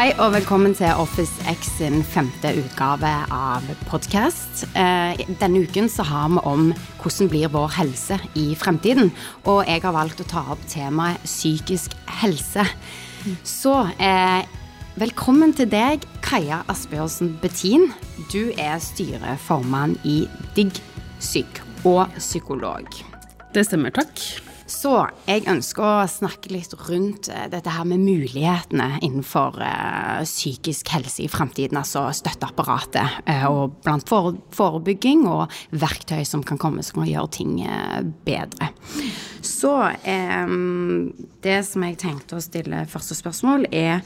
Hei og velkommen til Office X sin femte utgave av podkast. Eh, denne uken så har vi om hvordan blir vår helse i fremtiden. Og jeg har valgt å ta opp temaet psykisk helse. Så eh, velkommen til deg, Kaja Asbjørnsen Bettin. Du er styreformann i DiggPsyk og psykolog. Det stemmer, takk. Så jeg ønsker å snakke litt rundt eh, dette her med mulighetene innenfor uh, psykisk helse i fremtiden. Altså støtteapparatet, uh, og blant for forebygging og verktøy som kan komme som kan gjøre ting uh, bedre. Så um, det som jeg tenkte å stille første spørsmål, er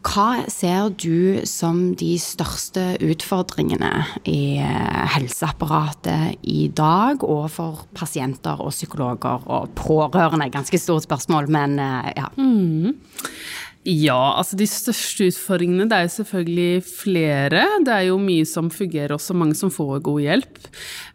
hva ser du som de største utfordringene i eh, helseapparatet i dag, og for pasienter og psykologer og pårørende? Ganske stort spørsmål, men eh, ja. Mm. Ja, altså de største utfordringene det er jo selvfølgelig flere. Det er jo mye som fungerer, også mange som får god hjelp.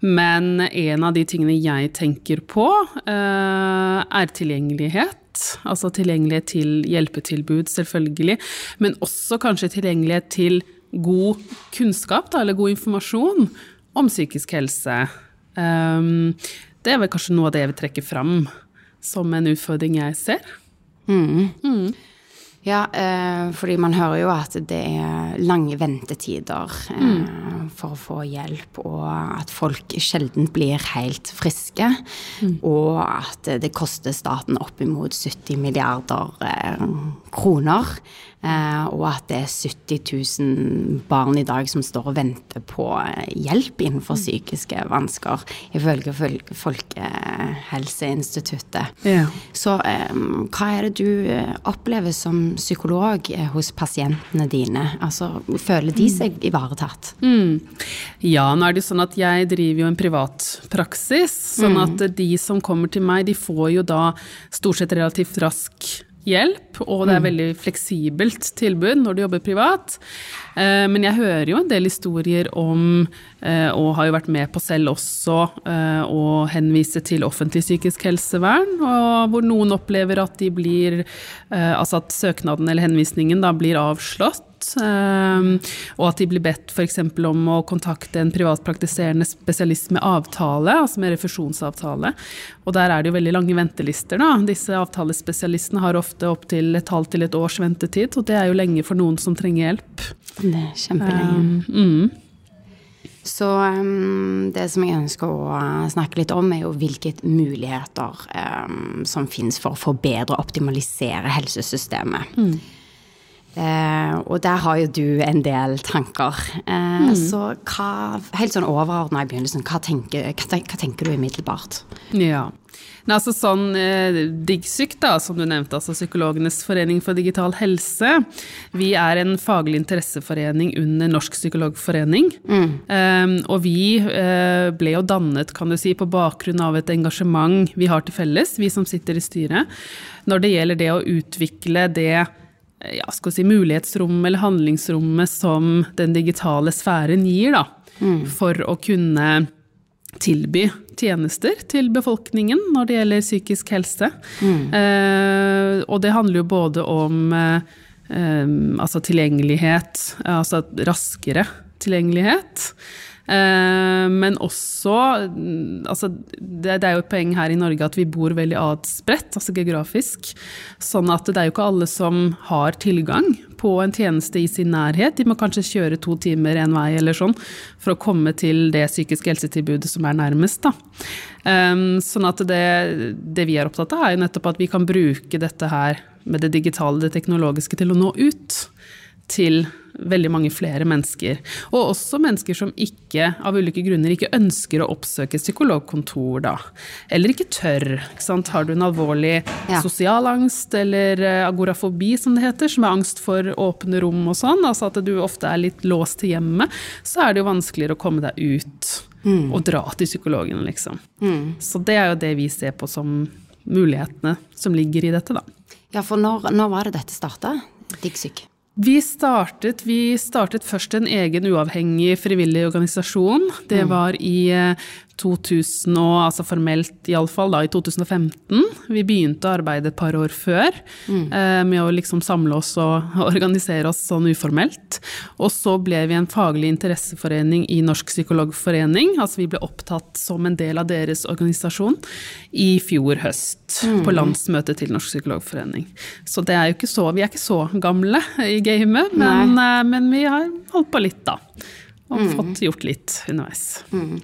Men en av de tingene jeg tenker på, eh, er tilgjengelighet altså tilgjengelighet til hjelpetilbud, selvfølgelig, men også kanskje tilgjengelighet til god kunnskap, da, eller god informasjon om psykisk helse. Um, det er vel kanskje noe av det jeg vil trekke fram som en utfordring jeg ser. Mm. Mm. Ja, eh, fordi man hører jo at det er lange ventetider eh, mm. for å få hjelp, og at folk sjelden blir helt friske. Mm. Og at det koster staten oppimot 70 milliarder eh, kroner Eh, og at det er 70 000 barn i dag som står og venter på eh, hjelp innenfor psykiske vansker, ifølge Folkehelseinstituttet. Ja. Så eh, hva er det du opplever som psykolog hos pasientene dine? Altså, føler de seg mm. ivaretatt? Mm. Ja, nå er det jo sånn at jeg driver jo en privat praksis, sånn mm. at de som kommer til meg, de får jo da stort sett relativt rask hjelp, og det er mm. veldig fleksibelt tilbud når du jobber privat. Eh, men jeg hører jo en del historier om, eh, og har jo vært med på selv også, eh, å henvise til offentlig psykisk helsevern, og hvor noen opplever at de blir Altså at søknaden eller henvisningen da blir avslått Ehm, og at de blir bedt f.eks. om å kontakte en privatpraktiserende spesialist med avtale, altså med refusjonsavtale. Og der er det jo veldig lange ventelister, da. Disse avtalespesialistene har ofte opptil et halvt til et års ventetid, og det er jo lenge for noen som trenger hjelp. Det er kjempelenge. Um, mm. Så um, det som jeg ønsker å snakke litt om, er jo hvilke muligheter um, som finnes for å forbedre og optimalisere helsesystemet. Mm. Eh, og der har jo du en del tanker. Eh, mm. Så hva, helt sånn overordna i begynnelsen, hva tenker, hva, hva tenker, du umiddelbart? Ja. Nei, altså sånn eh, DIGSYK, da, som du nevnte, altså Psykologenes forening for digital helse. Vi er en faglig interesseforening under Norsk psykologforening. Mm. Eh, og vi uh, ble jo dannet, kan du si, på bakgrunn av et engasjement vi har til felles, vi som sitter i styret, når det gjelder det å utvikle det ja, skal si, mulighetsrommet eller handlingsrommet som den digitale sfæren gir, da, mm. for å kunne tilby tjenester til befolkningen når det gjelder psykisk helse. Mm. Eh, og det handler jo både om eh, altså tilgjengelighet, altså raskere tilgjengelighet. Eh, men også altså det, er jo et poeng her i Norge at vi bor veldig adspredt, altså geografisk. Sånn at det er jo ikke alle som har tilgang på en tjeneste i sin nærhet. De må kanskje kjøre to timer en vei eller sånn for å komme til det psykiske helsetilbudet som er nærmest. Da. Um, sånn at det, det vi er opptatt av, er jo nettopp at vi kan bruke dette her med det digitale, det teknologiske, til å nå ut til veldig mange flere mennesker. Og også mennesker som ikke, av ulike grunner ikke ønsker å oppsøke psykologkontor, da. Eller ikke tør. Ikke sant? Har du en alvorlig ja. sosial angst, eller eh, agorafobi, som det heter, som er angst for åpne rom og sånn, altså at du ofte er litt låst til hjemmet, så er det jo vanskeligere å komme deg ut mm. og dra til psykologen, liksom. Mm. Så det er jo det vi ser på som mulighetene som ligger i dette, da. Ja, for når, når var det dette starta? DIGSYK? Vi startet, vi startet, først en egen uavhengig frivillig organisasjon. Det mm. var i 2000 og, altså formelt iallfall, da i 2015. Vi begynte å arbeide et par år før mm. eh, med å liksom samle oss og organisere oss sånn uformelt. Og så ble vi en faglig interesseforening i Norsk psykologforening. Altså vi ble opptatt som en del av deres organisasjon i fjor høst, mm. på landsmøtet til Norsk psykologforening. Så det er jo ikke så, vi er ikke så gamle i gamet, men, eh, men vi har holdt på litt, da. Og mm. fått gjort litt underveis. Mm.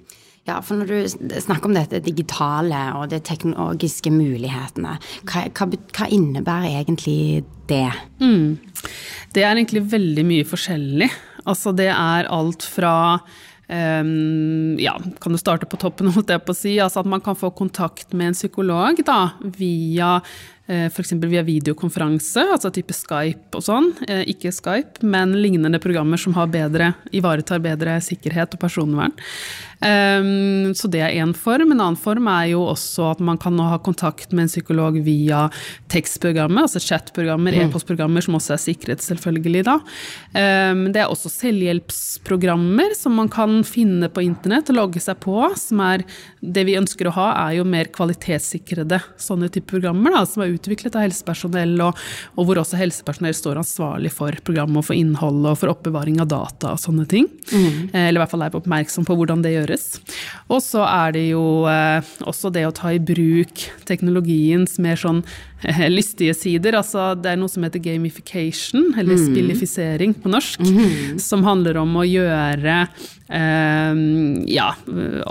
Ja, for når du snakker om dette digitale og de teknologiske mulighetene, hva, hva, hva innebærer egentlig det? Mm. Det er egentlig veldig mye forskjellig. Altså det er alt fra um, ja, kan du starte på toppen, holdt jeg på å si. Altså at man kan få kontakt med en psykolog da, via F.eks. via videokonferanse, altså type Skype og sånn. Eh, ikke Skype, men lignende programmer som bedre, ivaretar bedre sikkerhet og personvern. Ehm, så det er én form. En annen form er jo også at man kan ha kontakt med en psykolog via tekstprogrammer, altså chatprogrammer, mm. e-postprogrammer, som også er sikret, selvfølgelig. da. Ehm, det er også selvhjelpsprogrammer som man kan finne på internett og logge seg på. som er Det vi ønsker å ha, er jo mer kvalitetssikrede sånne type programmer, da, som er utviklet av helsepersonell, og, og, hvor også helsepersonell står ansvarlig for programmet og for innholdet og for oppbevaring av data og sånne ting. Mm. Eh, eller i hvert fall er oppmerksom på hvordan det gjøres. Og så er det jo eh, også det å ta i bruk teknologiens mer sånn eh, lystige sider. Altså det er noe som heter gamification, eller mm. spillifisering på norsk, mm. som handler om å gjøre eh, ja,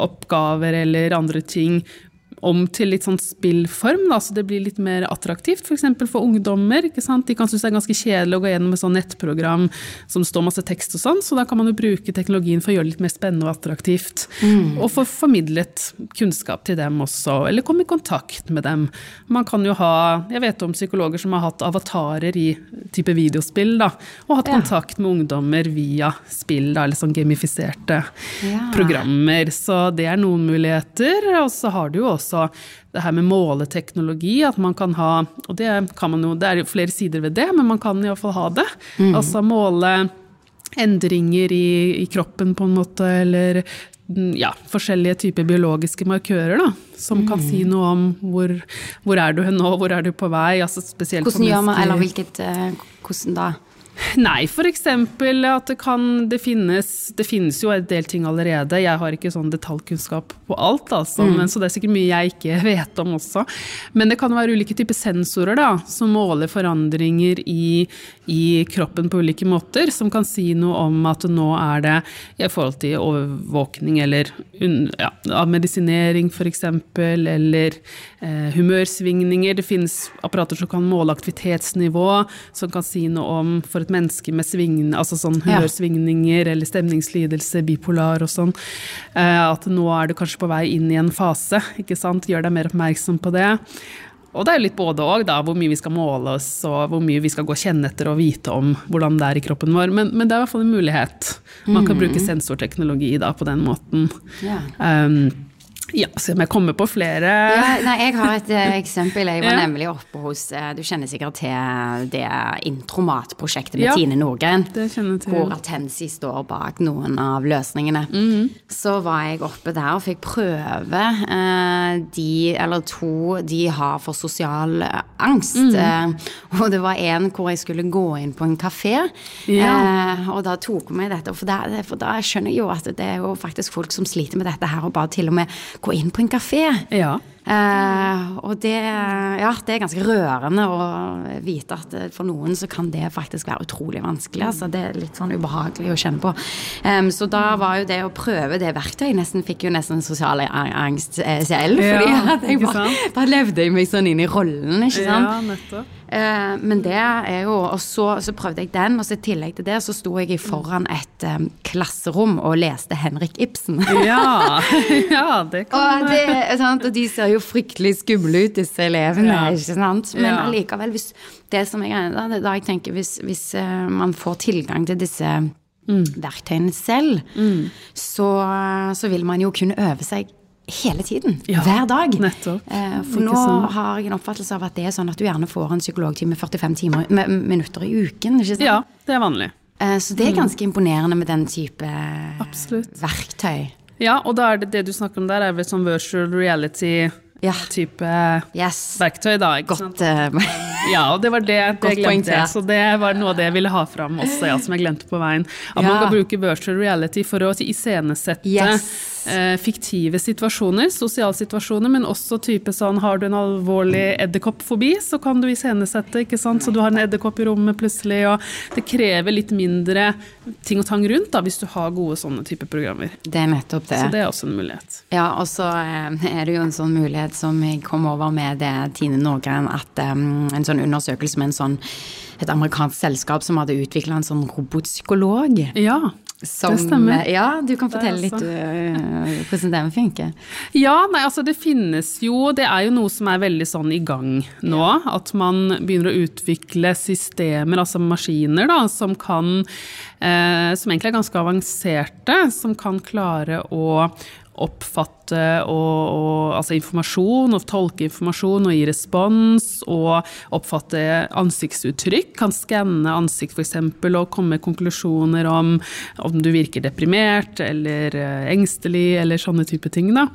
oppgaver eller andre ting om til litt sånn spillform, da, så det blir litt mer attraktivt. F.eks. For, for ungdommer. ikke sant? De kan synes det er ganske kjedelig å gå gjennom et sånn nettprogram som står masse tekst og sånn, så da kan man jo bruke teknologien for å gjøre det litt mer spennende og attraktivt. Mm. Og få formidlet kunnskap til dem også, eller komme i kontakt med dem. Man kan jo ha Jeg vet om psykologer som har hatt avatarer i type videospill, da, og hatt ja. kontakt med ungdommer via spill, da, eller sånn gamifiserte ja. programmer. Så det er noen muligheter. Og så har du jo også også det her med måleteknologi, at man kan ha Og det kan man jo, det er jo flere sider ved det, men man kan iallfall ha det. Mm. Altså måle endringer i, i, kroppen på en måte, eller ja, forskjellige typer biologiske markører, da. Som mm. kan si noe om hvor, hvor er du nå, hvor er du på vei? Altså spesielt hvordan gjør man, eller hvilket, uh, hvordan da? Nei, f.eks. at det kan det finnes, det finnes jo en del ting allerede. Jeg har ikke sånn detaljkunnskap på alt, altså, mm. men, så det er sikkert mye jeg ikke vet om også. Men det kan være ulike typer sensorer da, som måler forandringer i, i, kroppen på ulike måter. Som kan si noe om at nå er det i forhold til overvåkning eller ja, medisinering f.eks. Eller eh, humørsvingninger. Det finnes apparater som kan måle aktivitetsnivå, som kan si noe om for et menneske med svingende, altså sånn humørsvingninger eller stemningslidelse, bipolar og sånn, eh, at nå er du kanskje på vei inn i en fase. ikke sant? Gjør deg mer oppmerksom på det. Og det er litt både òg, hvor mye vi skal måle oss, og hvor mye vi skal gå og kjenne etter og vite om hvordan det er i kroppen vår. Men, men det er i hvert fall en mulighet. Man kan mm. bruke sensorteknologi da på den måten. Yeah. Um, ja, så jeg kommer på flere ja, nei, Jeg har et uh, eksempel. Jeg var ja. nemlig oppe hos uh, Du kjenner sikkert til det Intromat-prosjektet med ja, Tine Norgren. Det kjenner til. Hvor Atensi står bak noen av løsningene. Mm -hmm. Så var jeg oppe der og fikk prøve eh, de, eller to, de har for sosial angst. Mm -hmm. og det var en hvor jeg skulle gå inn på en kafé, og da tok hun meg dette. For da, for da skjønner jeg jo at det er jo faktisk folk som sliter med dette her, og bare til og med gå inn på en kafé. Ja. Uh, og det, ja, det er ganske rørende å vite at for noen så kan det faktisk være utrolig vanskelig. Altså, det er litt sånn ubehagelig å kjenne på. Um, så da var jo det å prøve det verktøyet nesten fikk jo nesten sosial angst eh, selv. Fordi ja, jeg bare, da levde jeg meg sånn inn i rollen, ikke sant. Ja, nettopp. Uh, men det er jo Og så, så, prøvde jeg den, og så i tillegg til det så sto jeg foran et um, klasserom og leste Henrik Ibsen. ja, ja, det kan og, det, sant? og de ser jo fryktelig skumle ut, disse elevene. Ja. ikke sant? Men ja. allikevel, hvis det som jeg, da, da jeg tenker, hvis, hvis uh, man får tilgang til disse mm. verktøyene selv, mm. så, så vil man jo kunne øve seg hele tiden. Ja, hver dag. Nettopp. Eh, for nå sånn. har jeg en oppfattelse av at det er sånn at du gjerne får en psykologtime 45 timer, minutter i uken. ikke sant? Ja, det er vanlig. Så det er mm. ganske imponerende med den type Absolutt. verktøy. Ja, og da er det det du snakker om der, er vel sånn virtual reality-type ja. yes. verktøy, da. ikke Godt, sant? Uh, ja, og det var det, det glemte jeg. Så det var noe av det jeg ville ha fram også, ja, som jeg glemte på veien. At man kan bruke virtual reality for å iscenesette yes eh, fiktive situasjoner, sosialsituasjoner, men også type sånn har du en alvorlig edderkoppfobi, så kan du iscenesette, ikke sant, så du har en edderkopp i rommet plutselig, og det krever litt mindre ting og tang rundt da, hvis du har gode sånne type programmer. Det er nettopp det. Så det er også en mulighet. Ja, og så eh, er det jo en sånn mulighet som jeg kom over med det Tine Norgren, at um, en sånn undersøkelse med en sånn et amerikansk selskap som hadde utvikla en sånn robotpsykolog. Ja. Som, det stemmer. Ja, du kan fortelle litt uh, hvordan det funker. Ja, nei, altså det finnes jo Det er jo noe som er veldig sånn i gang nå. Ja. At man begynner å utvikle systemer, altså maskiner, da, som kan eh, Som egentlig er ganske avanserte, som kan klare å oppfatte og, og, altså informasjon, og tolke informasjon og gi respons, og oppfatte ansiktsuttrykk. Kan skanne ansikt f.eks. og komme med konklusjoner om om du virker deprimert eller eh, engstelig, eller sånne type ting. Da.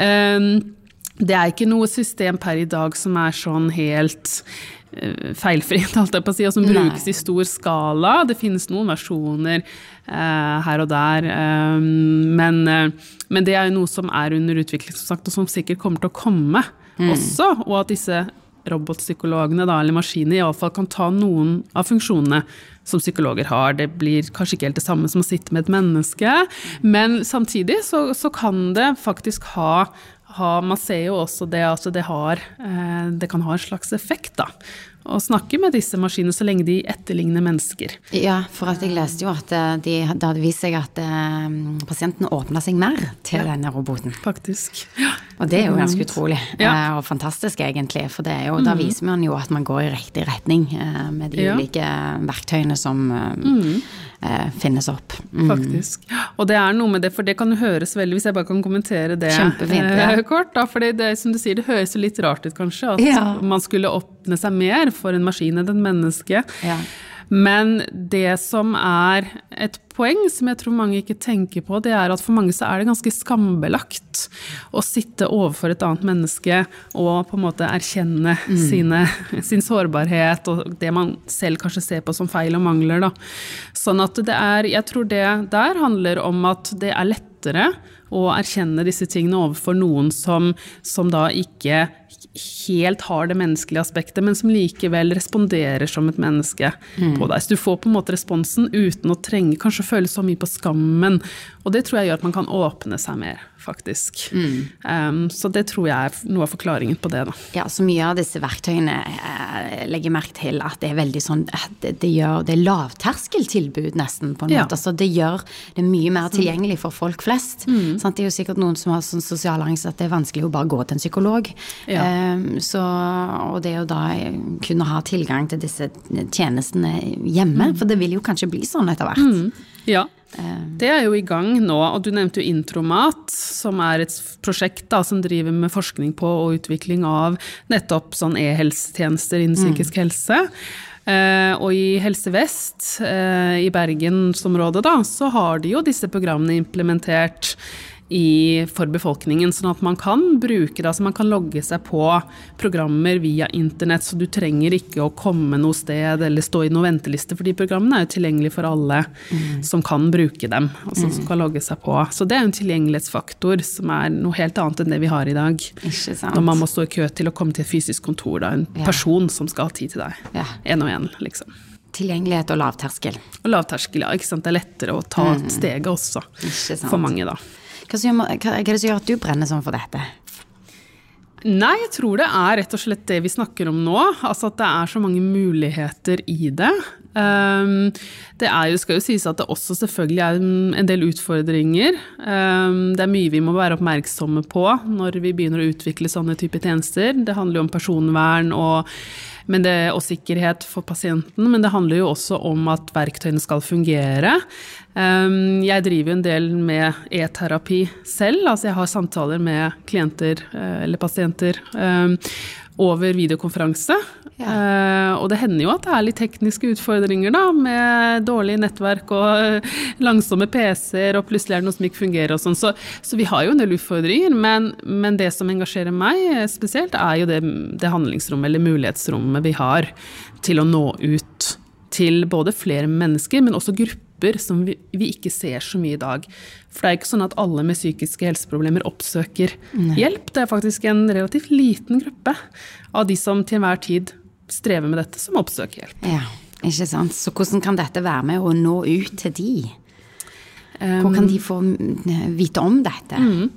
Ehm, det er ikke noe system per i dag som er sånn helt feilfritt, alt jeg på å si, og som brukes i stor skala. Det finnes noen versjoner eh, her og der, eh, men, eh, men, det er jo noe som er under utvikling, som sagt, og som sikkert kommer til å komme mm. også. Og at disse robotpsykologene, da, eller maskinene, iallfall kan ta noen av funksjonene som psykologer har. Det blir kanskje ikke helt det samme som å sitte med et menneske, men samtidig så, så kan det faktisk ha ha, man ser jo også det at det, har, eh, det kan ha en slags effekt, da. Å snakke med disse maskinene så lenge de etterligner mennesker. Ja, for at jeg leste jo at eh, de, det hadde vist seg at eh, pasienten åpna seg mer til ja, denne roboten. Faktisk. Ja. Og det er jo ganske utrolig ja. og fantastisk, egentlig. For jo, mm. da viser man jo at man går i riktig retning med de ulike verktøyene som mm eh, finnes opp. Mm. Faktisk. Og det er noe med det, for det kan jo høres veldig Hvis jeg bare kan kommentere det ja. eh, kort, da. For det, som du sier, det høres jo litt rart ut, kanskje. At ja. man skulle åpne seg mer for en maskin enn et menneske. Ja. Men det som er et poeng som jeg tror mange ikke tenker på, det er at for mange så er det ganske skambelagt å sitte overfor et annet menneske og på en måte erkjenne mm. sine, sin sårbarhet og det man selv kanskje ser på som feil og mangler. Da. Sånn at det er Jeg tror det der handler om at det er lettere å erkjenne disse tingene overfor noen som, som da ikke helt har det menneskelige aspektet, men som likevel responderer som et menneske mm. på deg. Så du får på en måte responsen uten å trenge kanskje føle så mye på skammen. Og det tror jeg gjør at man kan åpne seg mer faktisk. Mm. Um, så det tror jeg er noe av forklaringen på det. Da. Ja, så mye av disse verktøyene eh, legger merke til at det er veldig sånn det, det, gjør, det er lavterskeltilbud, nesten, på en ja. måte. Altså, det gjør det mye mer tilgjengelig for folk flest. Mm. Sant? Det er jo sikkert noen som har sånn sosial angst at det er vanskelig å bare gå til en psykolog. Ja. Um, så, og det å da kunne ha tilgang til disse tjenestene hjemme, mm. for det vil jo kanskje bli sånn etter hvert. Mm. Ja. Det er jo i gang nå, og du nevnte jo Intromat, som er et prosjekt da, som driver med forskning på og utvikling av nettopp sånn e-helsetjenester innen mm. psykisk mm. helse. Eh, og i Helse Vest, eh, i bergensområdet, da, så har de jo disse programmene implementert i, for befolkningen, sånn at man kan bruke det. Altså man kan logge seg på programmer via internett, så du trenger ikke å komme noe sted eller stå i noen venteliste, for de programmene er jo tilgjengelige for alle mm. som kan bruke dem, altså mm. som kan logge seg på. Så det er en tilgjengelighetsfaktor som er noe helt annet enn det vi har i dag. Når man må stå i kø til å komme til et fysisk kontor, da, en ja. person som skal ha tid til deg. En og en, liksom. Tilgjengelighet og lavterskel. Og lavterskel, ja. ikke sant? Det er lettere å ta mm. steget også, for mange, da. Hva, som, hva, er det som gjør at du brenner sånn for dette? Nei, jeg tror det er rett og slett det vi snakker om nå. Altså at det er så mange muligheter i det. Um, det er jo, skal jo sies at det også selvfølgelig er en del utfordringer. Um, det er mye vi må være oppmerksomme på når vi begynner å utvikle sånne typer tjenester. Det handler jo om personvern og det, og sikkerhet for pasienten, men det handler jo også om at verktøyene skal fungere. Ehm, jeg driver en del med e-terapi selv, altså jeg har samtaler med klienter eh, eller pasienter. Over videokonferanse. Ja. Eh, og det hender jo at det er litt tekniske utfordringer, da, med dårlig nettverk og langsomme PC-er, og plutselig er det noe som ikke fungerer og sånn. Så, så, vi har jo en del utfordringer, men, men, det som engasjerer meg spesielt, er jo det, det handlingsrommet eller mulighetsrommet vi har til å nå ut til både flere mennesker, men også grupper som vi, vi, ikke ser så mye i dag. For det er ikke sånn at alle med psykiske helseproblemer oppsøker Nei. hjelp. Det er faktisk en relativt liten gruppe av de som til enhver tid strever med dette, som oppsøker hjelp. Ja, ikke sant. Så hvordan kan dette være med å nå ut til de? Hvor kan de få vite om dette? Mm.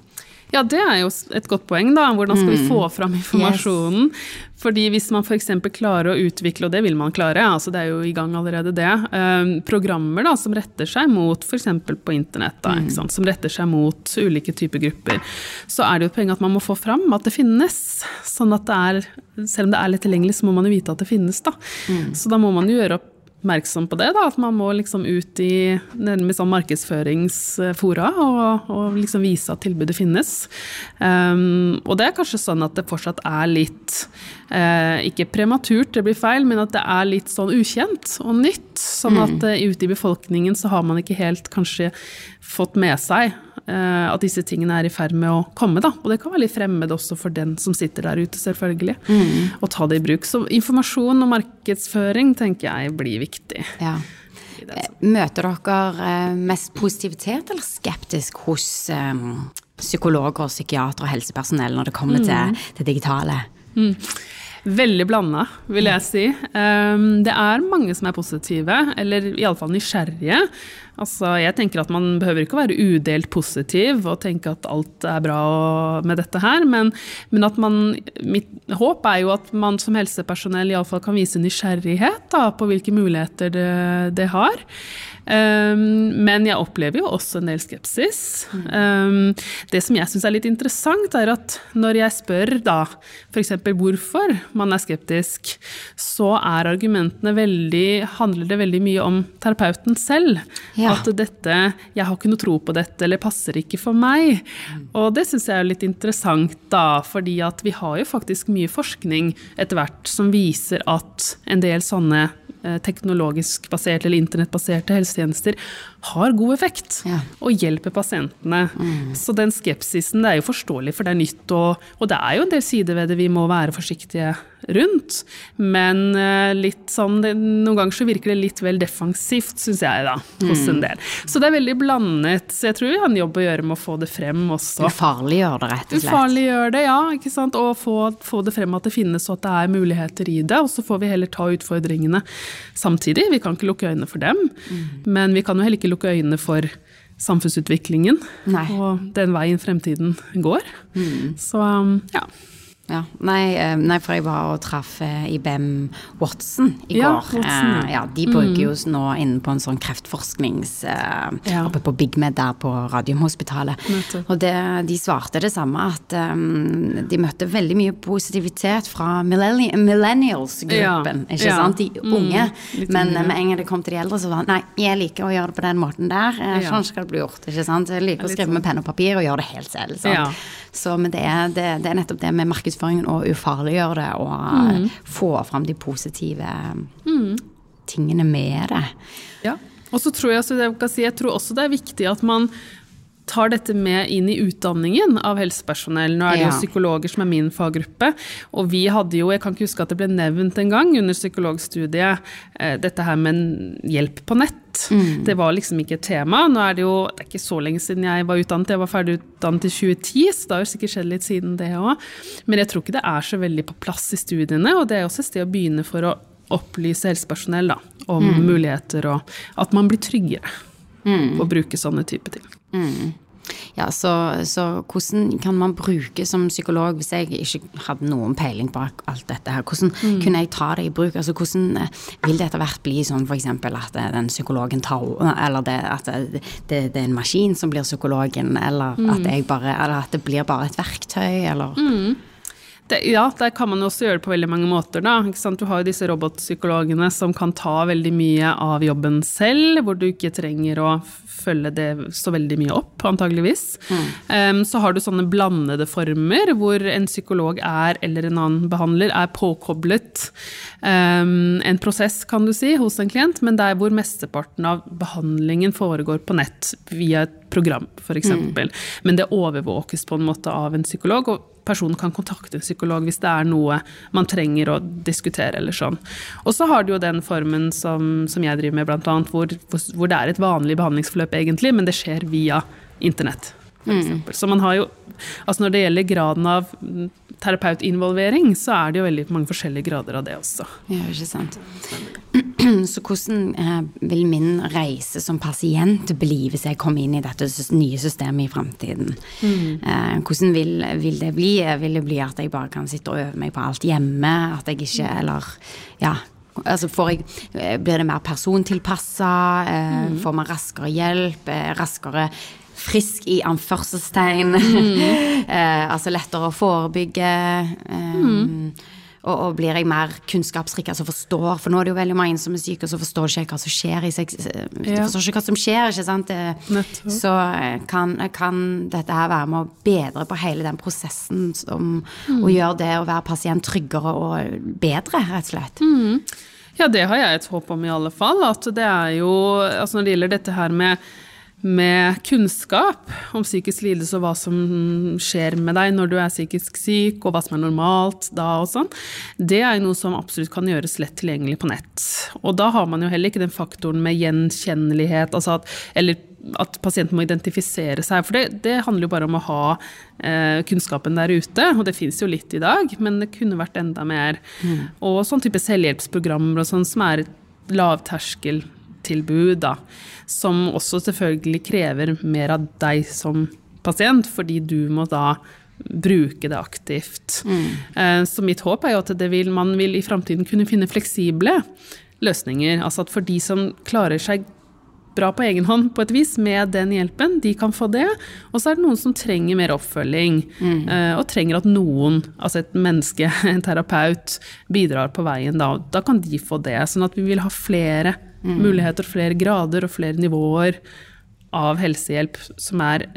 Ja, det er jo et godt poeng, da. Hvordan skal vi mm. få fram informasjonen? Yes. Fordi hvis man f.eks. klarer å utvikle, og det vil man klare, altså det er jo i gang allerede det, eh, programmer da, som retter seg mot f.eks. på internett, da, mm. som retter seg mot ulike typer grupper, så er det jo et poeng at man må få fram at det finnes. Sånn at det er, selv om det er lett tilgjengelig, så må man jo vite at det finnes, da. Mm. Så da må man jo gjøre opp oppmerksom på det. Da, at man må liksom ut i nærmest sånn markedsføringsfora og, og, liksom vise at tilbudet finnes. Um, og det er kanskje sånn at det fortsatt er litt uh, Ikke prematurt, det blir feil, men at det er litt sånn ukjent og nytt. Sånn at uh, ute i befolkningen så har man ikke helt kanskje fått med seg Eh, at disse tingene er i ferd med å komme. Da. Og det kan være litt fremmed også for den som sitter der ute, selvfølgelig. Mm. Og ta det i bruk. Så informasjon og markedsføring tenker jeg blir viktig. Ja. Eh, møter dere eh, mest positivitet eller skeptisk hos um, psykologer, psykiatere og helsepersonell når det kommer mm. til det digitale? Mm. Veldig blanda, vil jeg si. Um, det er mange som er positive, eller iallfall nysgjerrige. Altså, jeg tenker at Man behøver ikke å være udelt positiv og tenke at alt er bra med dette her, men, men at man, mitt håp er jo at man som helsepersonell iallfall kan vise nysgjerrighet da, på hvilke muligheter det, det har. Um, men jeg opplever jo også en del skepsis. Um, det som jeg syns er litt interessant, er at når jeg spør da f.eks. hvorfor man er skeptisk, så er argumentene veldig Handler det veldig mye om terapeuten selv. Ja. At dette 'Jeg har ikke noe tro på dette', eller 'passer ikke for meg'. Og det syns jeg er litt interessant, da, fordi at vi har jo faktisk mye forskning etter hvert som viser at en del sånne Eh, teknologisk baserte eller internettbaserte helsetjenester har god effekt ja. og hjelper pasientene. Mm. Så den skepsisen det er jo forståelig, for det er nytt, og, og, det er jo en del sider ved det vi må være forsiktige rundt. Men uh, litt sånn, det, noen ganger så virker det litt vel defensivt, syns jeg, da, hos mm. en del. Så det er veldig blandet. Så jeg tror vi har en jobb å gjøre med å få det frem også. Ufarliggjøre det, rett og slett. Ufarliggjøre det, ja. ikke sant? Og få, få, det frem at det finnes, og at det er muligheter i det. Og så får vi heller ta utfordringene samtidig. Vi kan ikke lukke øynene for dem. Mm. Men vi kan jo heller ikke lukke øynene for samfunnsutviklingen Nei. og den veien fremtiden går. Mm. Så um, ja. Ja, nei, eh, nei, for jeg var og traff eh, IBM Watson i ja, går. Watson. Eh, ja, de bruker mm. jo nå inne på en sånn kreftforsknings ja. oppe på Big Med der på Radiumhospitalet. Og det, de svarte det samme, at um, de møtte veldig mye positivitet fra millennials-gruppen. ikke sant? De mm, unge. Mm, men med en gang det kom til de eldre, så var det nei, jeg liker å gjøre det på den måten der. Sånn skal det bli gjort. ikke sant? Jeg liker å skrive med sånn. penn og papir og gjøre det helt selv. Så, men det er, det, det er nettopp det med markedsføringen og ufarliggjøre det og mm. få fram de positive mm. tingene med det. Ja. Og så tror jeg, jeg, si, jeg tror også det er viktig at man tar dette med inn i utdanningen av helsepersonell. Nå er det jo psykologer som er min faggruppe, og vi hadde jo, jeg kan ikke huske at det ble nevnt en gang under psykologstudiet, eh, dette her med hjelp på nett. Mm. Det var liksom ikke et tema. Nå er det jo det er ikke så lenge siden jeg var utdannet, jeg var ferdig utdannet i 2010, så det har jo sikkert skjedd litt siden det òg. Men jeg tror ikke det er så veldig på plass i studiene, og det er også et sted å begynne for å opplyse helsepersonell da, om mm. muligheter, og at man blir tryggere mm. på å bruke sånne type ting. Mm. Ja, så, så, hvordan kan man bruke som psykolog, hvis jeg ikke hadde noen peiling på alt dette her, hvordan mm. kunne jeg ta det i bruk? Altså hvordan eh, vil det etter hvert bli sånn f.eks. at eh, den psykologen tar Eller det, at det, det, det, er en maskin som blir psykologen, eller, mm. at, bare, eller at det blir bare et verktøy, eller mm. Det, ja, der kan man også gjøre det på veldig mange måter. Da. Du har jo disse robotpsykologene som kan ta veldig mye av jobben selv, hvor du ikke trenger å følge det så veldig mye opp, antageligvis. Mm. Um, så har du sånne blandede former, hvor en psykolog er, eller en annen behandler, er påkoblet um, en prosess, kan du si, hos en klient, men der hvor mesteparten av behandlingen foregår på nett via et program, f.eks. Mm. Men det overvåkes på en måte av en psykolog. og personen kan kontakte en psykolog hvis det er noe man trenger å diskutere. eller sånn. Og så har du jo den formen som, som jeg driver med, blant annet, hvor, hvor, det er et vanlig behandlingsforløp egentlig, men det skjer via internett. Mm. Så man har jo Altså når det gjelder graden av terapeutinvolvering, så er det jo veldig mange forskjellige grader av det også. Ja, ikke sant. Så hvordan eh, vil min reise som pasient bli hvis jeg kommer inn i dette nye systemet i framtiden? Mm. Eh, hvordan vil, vil, det bli? Vil det bli at jeg bare kan sitte og øve meg på alt hjemme? At jeg ikke Eller ja. Altså jeg, eh, blir det mer persontilpassa? Mm. Får man raskere hjelp? Raskere frisk i anførselstegn? Mm. altså lettere å forebygge? Mm. Og, og, blir jeg mer kunnskapsrik, altså forstår For nå er det jo veldig mange som er syke, og så forstår ikke hva som skjer i seg. Ja. forstår ikke hva som skjer, ikke sant. Det, Så eh, kan, kan, dette her være med å bedre på hele den prosessen som, mm. å gjøre det å være pasient tryggere og bedre, rett og slett. Mm. Ja, det har jeg et håp om i alle fall. At det er jo Altså når det gjelder dette her med med kunnskap om psykisk lidelse og hva som skjer med deg når du er psykisk syk, og hva som er normalt da og sånn, det er noe som absolutt kan gjøres lett tilgjengelig på nett. Og da har man jo heller ikke den faktoren med gjenkjennelighet, altså at, eller at pasienten må identifisere seg. For det, det handler jo bare om å ha eh, kunnskapen der ute, og det fins jo litt i dag, men det kunne vært enda mer. Mm. Og sånn type selvhjelpsprogrammer og sånn som er lavterskel tilbud, da, som også selvfølgelig krever mer av deg som pasient, fordi du må da bruke det aktivt. Mm. Eh, så mitt håp er jo at vil, man vil i framtiden kunne finne fleksible løsninger. Altså at for de som klarer seg bra på egen hånd på et vis med den hjelpen, de kan få det. Og så er det noen som trenger mer oppfølging, mm. Eh, og trenger at noen, altså et menneske, en terapeut, bidrar på veien. Da, da kan de få det. Sånn at vi vil ha flere Mm. Muligheter, flere grader og flere nivåer av helsehjelp som er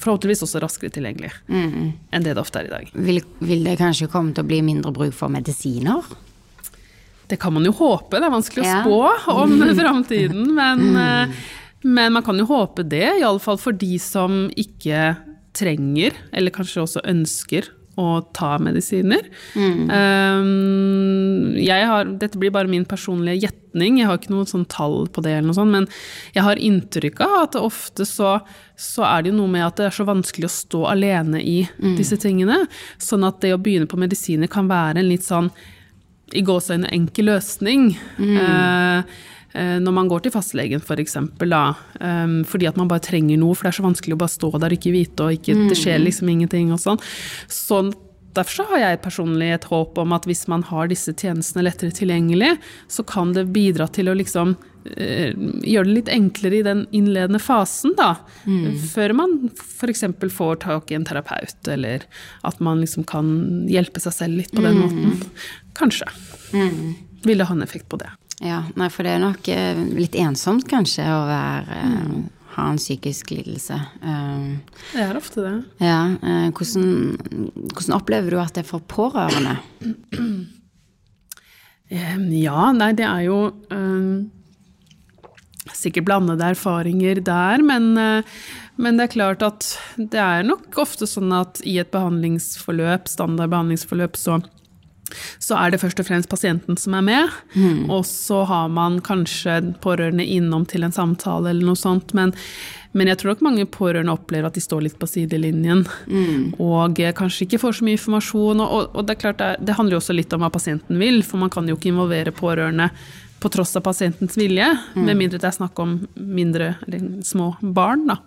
forhåpentligvis også raskere tilgjengelig mm. enn det det ofte er i dag. Vil, vil, det kanskje komme til å bli mindre bruk for medisiner? Det kan man jo håpe, det er vanskelig å spå om framtiden. Men, eh, men, man kan jo håpe det, iallfall for de som ikke trenger, eller kanskje også ønsker, å ta medisiner. Mm. Um, har, dette blir bare min personlige gjetning, jeg har ikke noe sånn tall på det, eller noe sånt, men jeg har inntrykk av at ofte så, så, er det jo noe med at det er så vanskelig å stå alene i mm. disse tingene. Sånn at det å begynne på medisiner kan være en litt sånn i gåseøyne enkel løsning. Mm. Uh, når man går til fastlegen f.eks., for da, um, fordi at man bare trenger noe, for det er så vanskelig å bare stå der og ikke vite, og ikke, det skjer mm. liksom ingenting og sånn. Så derfor så har jeg personlig et håp om at hvis man har disse tjenestene lettere tilgjengelig, så kan det bidra til å liksom uh, gjøre det litt enklere i den innledende fasen, da. Mm. Før man f.eks. får tak i en terapeut, eller at man liksom kan hjelpe seg selv litt på den mm. måten. Kanskje. Mm. Vil det ha en effekt på det. Ja, nei, for det er nok eh, litt ensomt kanskje å være eh, mm. Ha en psykisk lidelse. Um, det er ofte det. Ja, uh, hvordan, hvordan, opplever du at det er for pårørende? Ja, nei, det er jo um, sikkert blandede erfaringer der, men, men, det er klart at det er nok ofte sånn at i et behandlingsforløp, standard behandlingsforløp, så så er det først og fremst pasienten som er med. Mm. Og så har man kanskje pårørende innom til en samtale eller noe sånt. Men, men jeg tror nok mange pårørende opplever at de står litt på sidelinjen. Mm. Og kanskje ikke får så mye informasjon. Og, og det er klart det, det, handler jo også litt om hva pasienten vil, for man kan jo ikke involvere pårørende på tross av pasientens vilje, mm. med mindre det er snakk om mindre eller små barn. da.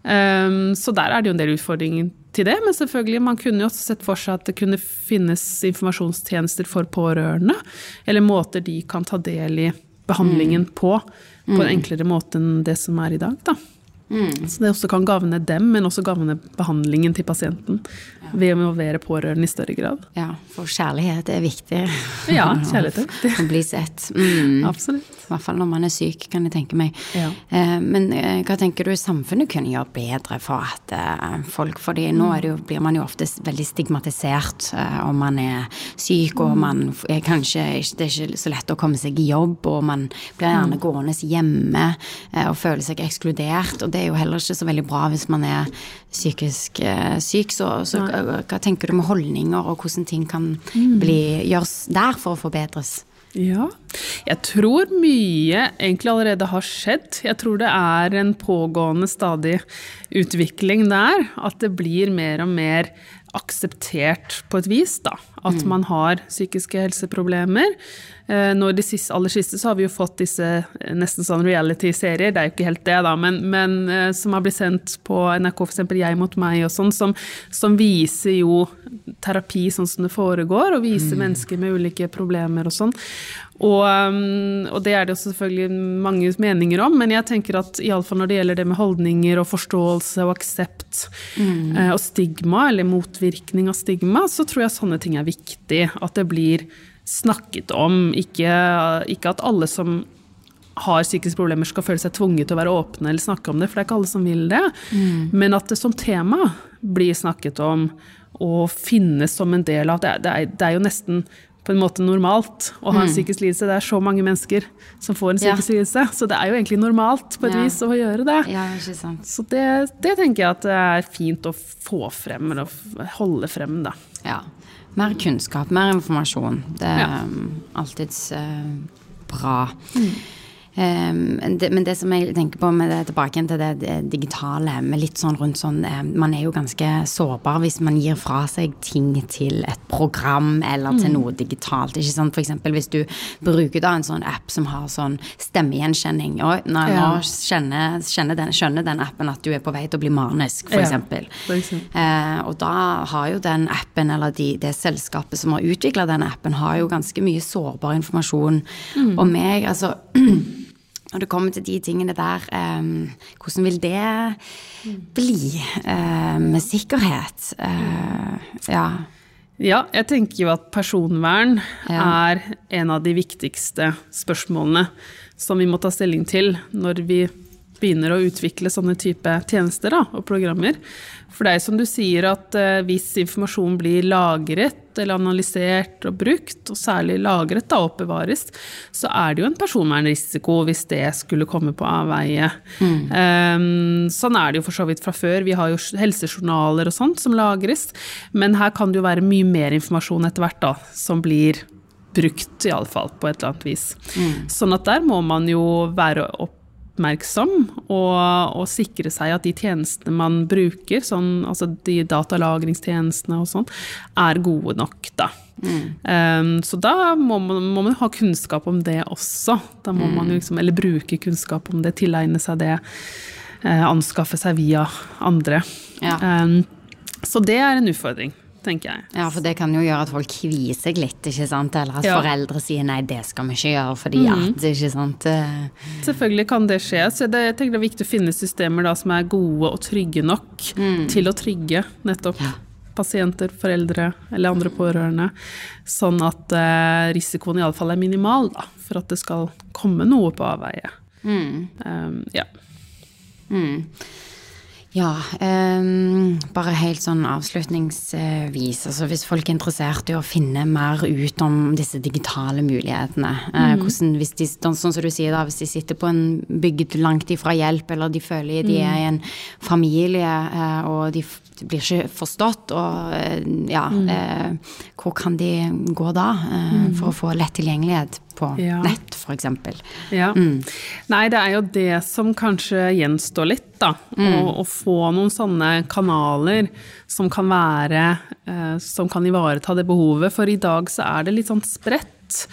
Um, så der er det jo en del utfordringer til det, men selvfølgelig, man kunne jo også sett for seg at det kunne finnes informasjonstjenester for pårørende, eller måter de kan ta del i behandlingen mm. på, på en mm. enklere måte enn det som er i dag, da. Så det også kan gagne dem, men også gagne behandlingen til pasienten. Ved å involvere pårørende i større grad. Ja, for kjærlighet er viktig. Ja, kjærlighet er viktig. Å bli sett. Mm. Absolutt. I hvert fall når man er syk, kan jeg tenke meg. Ja. Eh, men eh, hva tenker du samfunnet kunne gjøre bedre for at eh, folk fordi nå er det jo, blir man jo ofte veldig stigmatisert om man er syk, og man er kanskje Det er ikke så lett å komme seg i jobb, og man blir gjerne gående hjemme og føler seg ekskludert. Og det er jo heller ikke så veldig bra hvis man er psykisk eh, syk. Så, så hva, tenker du med holdninger, og hvordan ting kan bli, gjøres der for å forbedres? Ja. Jeg tror mye egentlig allerede har skjedd. Jeg tror det er en pågående stadig utvikling der. At det blir mer og mer akseptert på et vis, da. At man har psykiske helseproblemer. Eh, Nå i det siste, aller siste så har vi jo fått disse eh, nesten sånn reality-serier, det er jo ikke helt det, da, men, men eh, som har blitt sendt på NRK, f.eks. Jeg mot meg og sånn, som, som viser jo terapi sånn som det foregår, og viser mennesker med ulike problemer og sånn. Og, um, og det er det selvfølgelig mange meninger om, men jeg tenker at iallfall når det gjelder det med holdninger og forståelse og aksept mm. og stigma, eller motvirkning av stigma, så tror jeg sånne ting er viktig. At det blir snakket om. Ikke, ikke at alle som har psykiske problemer skal føle seg tvunget til å være åpne eller snakke om det, for det er ikke alle som vil det. Men at det som tema blir snakket om og finnes som en del av det. Det er, det er jo nesten på en måte normalt å ha en psykisk lidelse. Det er så mange mennesker som får en Ja. lidelse, så det er jo egentlig normalt på et Ja. vis å gjøre det. Ja, sant. Så det, det tenker jeg at det er fint å få frem, eller holde frem, da. Ja. Mer kunnskap, mer informasjon. Det er um, alltids uh, bra. Eh, men det, som jeg tenker på med det, tilbake igjen til det, digitale, med litt sånn rundt sånn eh, Man er jo ganske sårbar hvis man gir fra seg ting til et program eller til noe digitalt. Ikke sant? Eksempel hvis du bruker da en sånn app som har sånn stemmegjenkjenning. Nei, nå Ja. kjenner, kjenner den, skjønner den appen at du er på vei til å bli manisk, for Ja. Eh, og da har jo den appen, eller de, det selskapet som har utvikla den appen, har jo ganske mye sårbar informasjon om meg. Altså når det kommer til de tingene der, um, hvordan vil det bli uh, med sikkerhet? Uh, ja. Ja, jeg tenker jo at personvern Ja. er en av de viktigste spørsmålene som vi må ta stilling til når vi begynner å utvikle sånne type tjenester da, og programmer. For det er som du sier at eh, hvis informasjon blir lagret eller analysert og brukt, og særlig lagret da oppbevares, så er det jo en personvernrisiko hvis det skulle komme på avveie. Eh, sånn er det jo for så vidt fra før. Vi har jo helsejournaler og sånt som lagres, men her kan det jo være mye mer informasjon etter hvert da, som blir brukt, iallfall på et eller annet vis. Sånn at der må man jo være oppmerksom og, og sikre seg at de tjenestene man bruker, sånn, altså de datalagringstjenestene og sånn, er gode nok, da. Um, så da må man, må man ha kunnskap om det også. Da må man liksom, eller bruke kunnskap om det, tilegne seg det, uh, anskaffe seg via andre. Ja. Um, så det er en utfordring, tenker jeg. ja, for det kan jo gjøre at folk kvier seg litt, ikke sant? Eller at Ja. foreldre sier nei, det skal vi ikke gjøre fordi at, ikke sant? Eh, Selvfølgelig kan det skje. Så det, jeg tenker det er viktig å finne systemer da, som er gode og trygge nok til å trygge nettopp pasienter, foreldre eller andre pårørende. Sånn at eh, risikoen iallfall er minimal da, for at det skal komme noe på avveie. Um, ja. Ja, um, bare helt sånn avslutningsvis. Altså hvis folk er interessert i å finne mer ut om disse digitale mulighetene eh, hvordan, hvis de, Sånn som du sier, da, hvis de sitter på en bygd langt ifra hjelp, eller de føler de er i en familie eh, og de, blir ikke forstått, og eh, ja eh, Hvor kan de gå da eh, for å få lett tilgjengelighet på Ja. nett, f.eks.? Ja. Nei, det er jo det som kanskje gjenstår litt, da. Å, å få noen sånne kanaler som kan være eh, Som kan ivareta det behovet. For i dag så er det litt sånn spredt.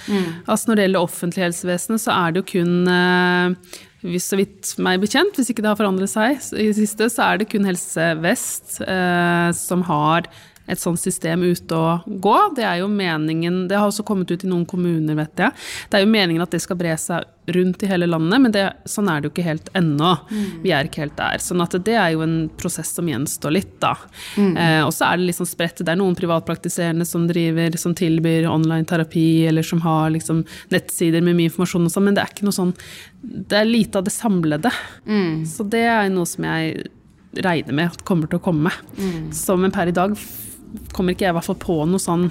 Altså når det gjelder offentlig helsevesen, så er det jo kun eh, hvis så vidt meg bekjent, hvis ikke det har forandret seg i det siste, så er det kun Helse Vest eh, som har et sånt system ute og gå. Det er jo meningen Det har også kommet ut i noen kommuner, vet jeg. Det er jo meningen at det skal bre seg rundt i hele landet, men det, sånn er det jo ikke helt ennå. Mm. Vi er ikke helt der. sånn at det er jo en prosess som gjenstår litt, da. Mm. Eh, og så er det liksom spredt. Det er noen privatpraktiserende som driver, som tilbyr online terapi, eller som har liksom nettsider med mye informasjon og sånn, men det er ikke noe sånn Det er lite av det samlede. Mm. Så det er noe som jeg regner med at kommer til å komme. Mm. Så, men per i dag kommer ikke jeg i hvert fall på noe sånn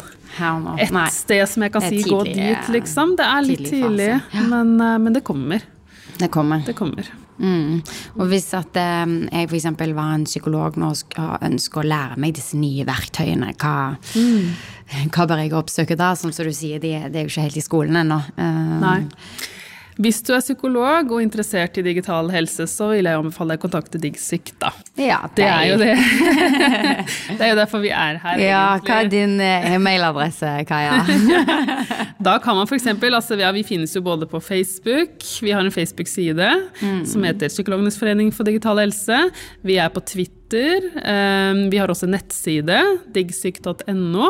et Nei. sted som jeg kan si tidlig, 'gå dit', liksom. Det er litt tidlig, ja. men, eh, men, det kommer. Det kommer. Det kommer. Mm. Og hvis at eh, jeg f.eks. var en psykolog nå og ønsker å lære meg disse nye verktøyene, hva, mm. hva bør jeg oppsøke da? Som du sier, det de er jo ikke helt i skolen ennå. Uh, Nei. Hvis du er psykolog og interessert i digital helse, så vil jeg anbefale deg å kontakte DiggSyk, da. Ja, det, er jo det. det er jo derfor vi er her. Ja, egentlig. Hva er din e-mailadresse, Kaja? da kan man f.eks. Altså, ja, vi finnes jo både på Facebook, vi har en Facebook-side mm. som heter Psykologenes forening for digital helse. Vi er på Twitter Twitter. Ehm, vi har også nettside, diggsyk.no.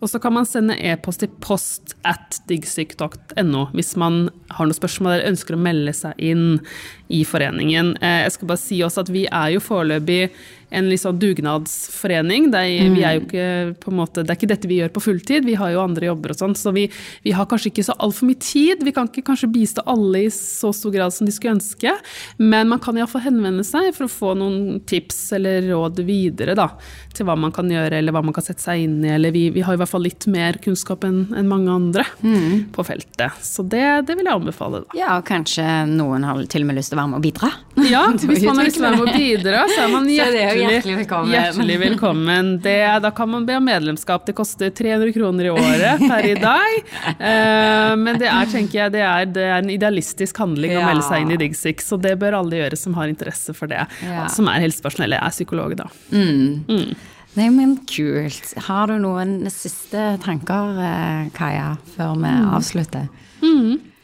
Og så kan man sende e-post til post at diggsyk.no hvis man har noen spørsmål eller ønsker å melde seg inn i foreningen. Eh, jeg skal bare si også at vi er jo foreløpig en sånn dugnadsforening. Det er, mm. er ikke, måte, det er, ikke, dette vi gjør på fulltid, vi har jo andre jobber og sånn. Så vi, vi, har kanskje ikke så altfor mye tid. Vi kan ikke kanskje bistå alle i så stor grad som de skulle ønske. Men man kan iallfall henvende seg for å få noen tips eller råd videre da, til hva man kan gjøre eller hva man kan sette seg inn i. Eller vi, vi har i hvert fall litt mer kunnskap enn en mange andre mm. på feltet. Så det, det, vil jeg anbefale. da. Ja, og kanskje noen har til og med lyst til å være med og bidra? Ja, hvis man har lyst til å være med og bidra, så er man hjertelig hjertelig velkommen. Hjertelig velkommen. Det, da kan man be om medlemskap. Det koster 300 kroner i året per i dag. Uh, men det er, tenker jeg, det er, det er en idealistisk handling ja. å melde seg inn i DigSix, så det bør alle gjøre som har interesse for det. Ja. Som er helsepersonell, jeg er psykolog, da. Mm. Mm. Nei, men kult. Har du noen siste tanker, eh, Kaja, før vi mm. avslutter? Mm.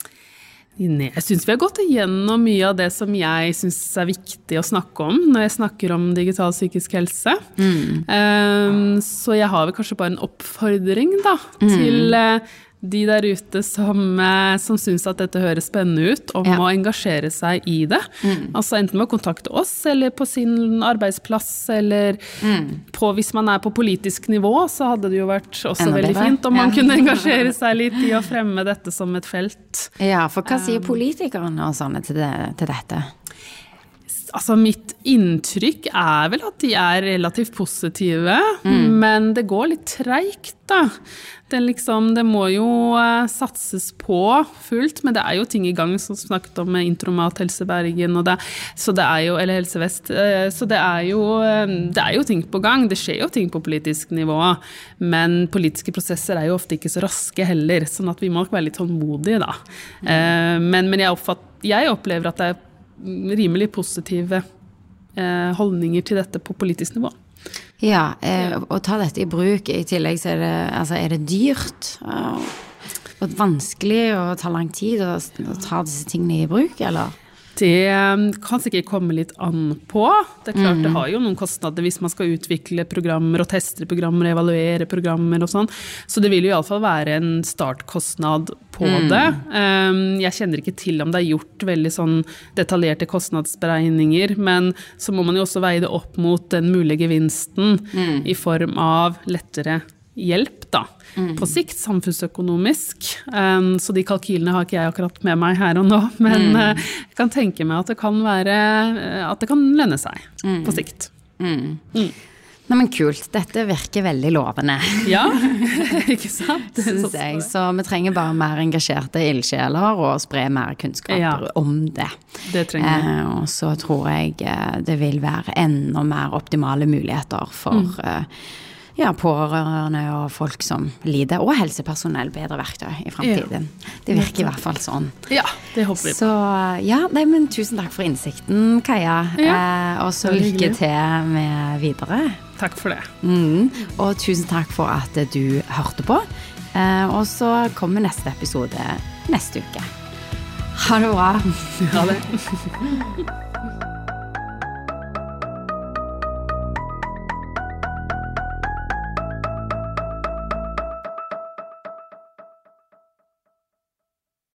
Jeg syns vi har gått igjennom mye av det som jeg syns er viktig å snakke om når jeg snakker om digital psykisk helse. Mm. Um, så jeg har vel kanskje bare en oppfordring da, mm. til uh, de der ute som, uh, som syns at dette høres spennende ut, om ja. å engasjere seg i det. Mm. Altså enten med å kontakte oss, eller på sin arbeidsplass, eller mm. på, hvis man er på politisk nivå, så hadde det jo vært også Enda veldig fint om man kunne engasjere seg litt i å fremme dette som et felt. Ja, for hva sier politikerne og sånne til, det, til dette? Altså, mitt inntrykk er vel at de er relativt positive, mm. men det går litt treigt, da. Det, liksom, det må jo uh, satses på fullt, men det er jo ting i gang, som snakket om Intromat Helse Bergen, det, det jo, eller Helse Vest. Uh, så det er, jo, uh, det er jo ting på gang. Det skjer jo ting på politisk nivå. Men politiske prosesser er jo ofte ikke så raske heller, sånn at vi må være litt tålmodige, da. Mm. men, men jeg, oppfatt, jeg opplever at det er rimelig positive eh, holdninger til dette på politisk nivå. Ja, eh, å ta dette i bruk i tillegg så er det, altså er det dyrt. Og vanskelig og tar lang tid å ta disse tingene i bruk, eller? Det um, kan sikkert komme litt an på. Det er klart mm. det har jo noen kostnader hvis man skal utvikle programmer og teste programmer og evaluere programmer og sånn. Så det vil jo iallfall være en startkostnad på mm. det. Um, jeg kjenner ikke til om det er gjort veldig sånn detaljerte kostnadsberegninger, men så må man jo også veie det opp mot den mulige gevinsten mm. i form av lettere hjelp, da. Mm. På sikt samfunnsøkonomisk. Um, så de kalkylene har ikke jeg akkurat med meg her og nå, men mm. uh, jeg kan tenke meg at det kan være uh, At det kan lønne seg mm. på sikt. Mm. Mm. Nei, men Kult. Dette virker veldig lovende. Ja, ikke sant? Syns jeg. Så vi trenger bare mer engasjerte ildsjeler og spre mer kunnskap ja, om det. Det trenger vi. Eh, og så tror jeg eh, det vil være enda mer optimale muligheter for mm. Ja, pårørende og folk som lider, og helsepersonell bedre verktøy i framtiden. Ja. Det virker i hvert fall sånn. Ja, det håper vi på. Så ja, nei, men tusen takk for innsikten, Kaja. Ja, eh, og så lykke til med videre. Takk for det. Mm. Og tusen takk for at du hørte på. Eh, og så kommer neste episode neste uke. Ha det bra. Ha det.